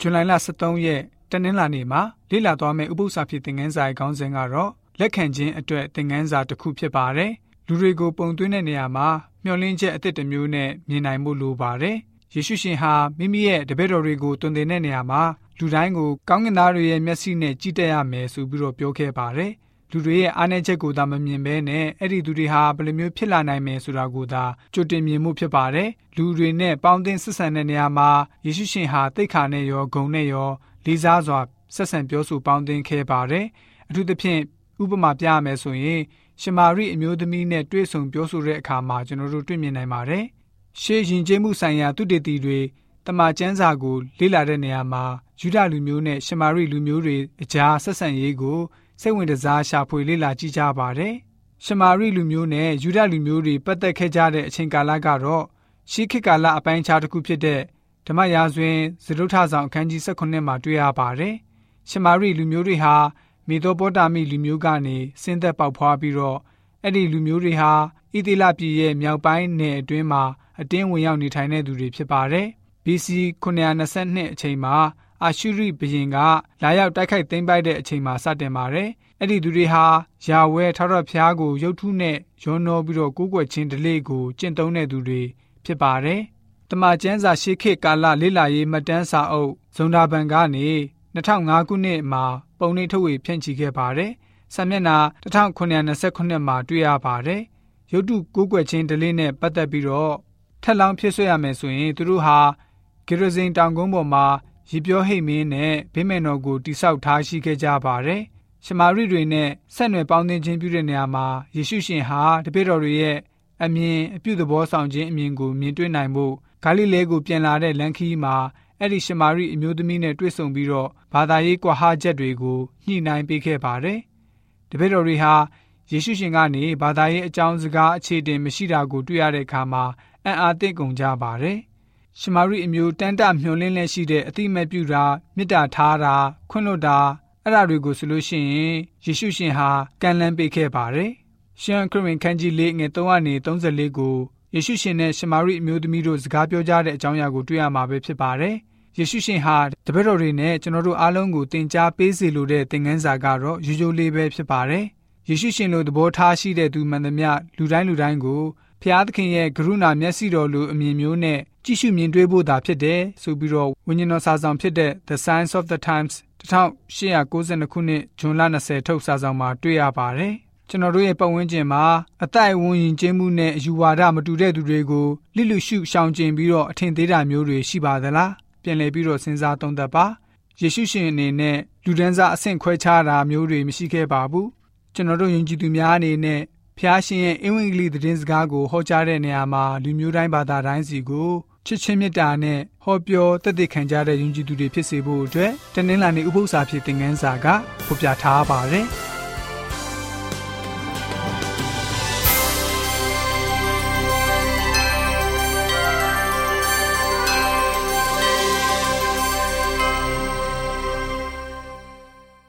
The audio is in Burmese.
ဇူလိုင်လ23ရက်တနင်္လာနေ့မှာလေ့လာသွားမယ့်ဥပုသ္စာဖြစ်သင်ခန်းစာရဲ့ခေါင်းစဉ်ကတော့လက်ခံခြင်းအတွက်သင်ခန်းစာတစ်ခုဖြစ်ပါတယ်။လူတွေကိုပုံသွင်းတဲ့နေရာမှာမျှော်လင့်ချက်အသစ်တစ်မျိုးနဲ့မြင်နိုင်မှုလိုပါတယ်။ယေရှုရှင်ဟာမိမိရဲ့တပည့်တော်တွေကိုတွင်တင်တဲ့နေရာမှာလူတိုင်းကိုကောင်းကင်သားတွေရဲ့မျက်စိနဲ့ကြည့်တတ်ရမယ်ဆိုပြီးတော့ပြောခဲ့ပါတယ်။ လူတွေရဲ့အားနည်းချက်ကိုသာမမြင်ဘဲနဲ့အဲ့ဒီသူတွေဟာဘယ်လိုမျိုးဖြစ်လာနိုင်မယ်ဆိုတာကိုသာကြိုတင်မြင်မှုဖြစ်ပါတယ်။လူတွေနဲ့ပေါင်းသင်းဆက်ဆံတဲ့နေရာမှာယေရှုရှင်ဟာတိတ်ခါနဲ့ရောဂုံနဲ့ရောလေးစားစွာဆက်ဆံပြောဆိုပေါင်းသင်းခဲ့ပါတယ်။အထူးသဖြင့်ဥပမာပြရမယ်ဆိုရင်ရှမာရိအမျိုးသမီးနဲ့တွေ့ဆုံပြောဆိုတဲ့အခါမှာကျွန်တော်တို့တွေ့မြင်နိုင်ပါတယ်။ရှေးရင်ကျေးမှုဆိုင်ရာသူတေတီတွေတမန်ကျမ်းစာကိုလေ့လာတဲ့နေရာမှာယူဒလူမျိုးနဲ့ရှမာရိလူမျိုးတွေအကြားဆက်ဆံရေးကို စိတ်ဝင်စားရှာဖွေလေ့လာကြည့်ကြပါတယ်။ရှမာရိလူမျိုးနဲ့ယူဒလူမျိုးတွေပတ်သက်ခဲ့ကြတဲ့အချိန်ကာလကတော့ရှေးခေတ်ကာလအပိုင်းခြားတစ်ခုဖြစ်တဲ့ဓမ္မရာဇဝင်ဇရုထဆောင်အခန်းကြီး18မှာတွေ့ရပါတယ်။ရှမာရိလူမျိုးတွေဟာမေသောပေါတာမိလူမျိုးကနေဆင်းသက်ပေါက်ဖွားပြီးတော့အဲ့ဒီလူမျိုးတွေဟာဣသေလပြည်ရဲ့မြောက်ပိုင်းနယ်အတွင်းမှာအတင်းဝင်ရောက်နေထိုင်တဲ့သူတွေဖြစ်ပါတယ်။ BC 922အချိန်မှာ အာရှုရိဘုရင်ကလာရောက်တိုက်ခိုက်သိမ်းပိုက်တဲ့အချိန်မှာစတင်ပါတယ်။အဲ့ဒီသူတွေဟာယာဝဲထောက်ရဖျားကိုရုတ်ထုနဲ့ရောနှောပြီးတော့ကိုးကွယ်ခြင်းဓလေ့ကိုကျင့်သုံးတဲ့သူတွေဖြစ်ပါတယ်။တမန်ကျမ်းစာရှေးခေတ်ကာလလေ့လာရေးမှတ်တမ်းစာအုပ်ဇုံနာဘန်ကနေ2005ခုနှစ်မှာပုံနှိပ်ထုတ်ဝေဖြန့်ချီခဲ့ပါတယ်။စာမျက်နှာ1929မှာတွေ့ရပါတယ်။ရုပ်တုကိုးကွယ်ခြင်းဓလေ့နဲ့ပတ်သက်ပြီးတော့ထက်လောင်းဖြစ်ဆွဲရမယ်ဆိုရင်သူတို့ဟာဂေရဇင်တောင်ကုန်းပေါ်မှာ ရေပြောဟိတ်မင်းနဲ့ဗိမေနော်ကိုတိဆောက်ထားရှိခဲ့ကြပါတယ်။ရှမာရိတွေနဲ့ဆက်နွယ်ပေါင်းသင်းခြင်းပြုတဲ့နေရာမှာယေရှုရှင်ဟာတပည့်တော်တွေရဲ့အမြင်အပြုသဘောဆောင်ခြင်းအမြင်ကိုမြင်တွေ့နိုင်ဖို့ဂါလိလဲကိုပြန်လာတဲ့လန်ခီးမှာအဲ့ဒီရှမာရိအမျိုးသမီးနဲ့တွေ့ဆုံပြီးတော့ဘာသာရေးကွာဟချက်တွေကိုညှိနှိုင်းပေးခဲ့ပါတယ်။တပည့်တော်တွေဟာယေရှုရှင်ကနေဘာသာရေးအကြောင်းစကားအခြေတင်မရှိတာကိုတွေ့ရတဲ့အခါမှာအံ့အားသင့်ကုန်ကြပါတယ်။ ရှမာရိအမျိုးတန်တမျောလင်းလက်ရှိတဲ့အတိမတ်ပြုတာမေတ္တာထားတာခွင့်လွှတ်တာအဲ့ဒါတွေကိုဆိုလို့ရှိရင်ယေရှုရှင်ဟာကံလန်းပေးခဲ့ပါတယ်။ရှမ်းခရစ်ဝင်ခန်းကြီးလေးငယ်3ကနေ34ကိုယေရှုရှင်နဲ့ရှမာရိအမျိုးသမီးတို့စကားပြောကြတဲ့အကြောင်းအရာကိုတွေ့ရမှာပဲဖြစ်ပါတယ်။ယေရှုရှင်ဟာတပည့်တော်တွေနဲ့ကျွန်တော်တို့အားလုံးကိုသင်ကြားပေးစေလိုတဲ့သင်ခန်းစာကတော့ရိုးရိုးလေးပဲဖြစ်ပါတယ်။ယေရှုရှင်လိုသဘောထားရှိတဲ့သူမှန်သမျှလူတိုင်းလူတိုင်းကို ဖျားသခင်ရဲ့ကရုဏာမျက်စိတော်လိုအမြင်မျိုးနဲ့ကြည့်ရှုမြင်တွေ့ဖို့သာဖြစ်တယ်ဆိုပြီးတော့ဝိညာဉ်တော်စာဆောင်ဖြစ်တဲ့ The Science of the Times 1892ခုနှစ်ဇွန်လ20ထုတ်စာဆောင်မှာတွေ့ရပါတယ်။ကျွန်တော်တို့ရဲ့ပတ်ဝန်းကျင်မှာအသက်အဝင်ရင်ကျင်းမှုနဲ့အယူဝါဒမတူတဲ့သူတွေကိုလိလူရှုရှောင်ကျင်ပြီးတော့အထင်သေးတာမျိုးတွေရှိပါသလားပြန်လည်ပြီးတော့စဉ်းစားသုံးသပ်ပါယေရှုရှင်အနေနဲ့လူဒန်းစားအဆင့်ခွဲခြားတာမျိုးတွေမရှိခဲ့ပါဘူးကျွန်တော်တို့ယုံကြည်သူများအနေနဲ့ ဖျားရှင်ရဲ့အင်္ဂလိပ်သတင်းစကားကိုဟောကြားတဲ့နေရာမှာလူမျိုးတိုင်းဘာသာတိုင်းစီကိုချစ်ချင်းမေတ္တာနဲ့ဟောပြောတည်တည်ခံကြတဲ့ယုံကြည်သူတွေဖြစ်စေဖို့အတွက်တနင်္လာနေ့ဥပုသ္စာဖြစ်တဲ့ငန်းစာကဖော်ပြထားပါတယ်။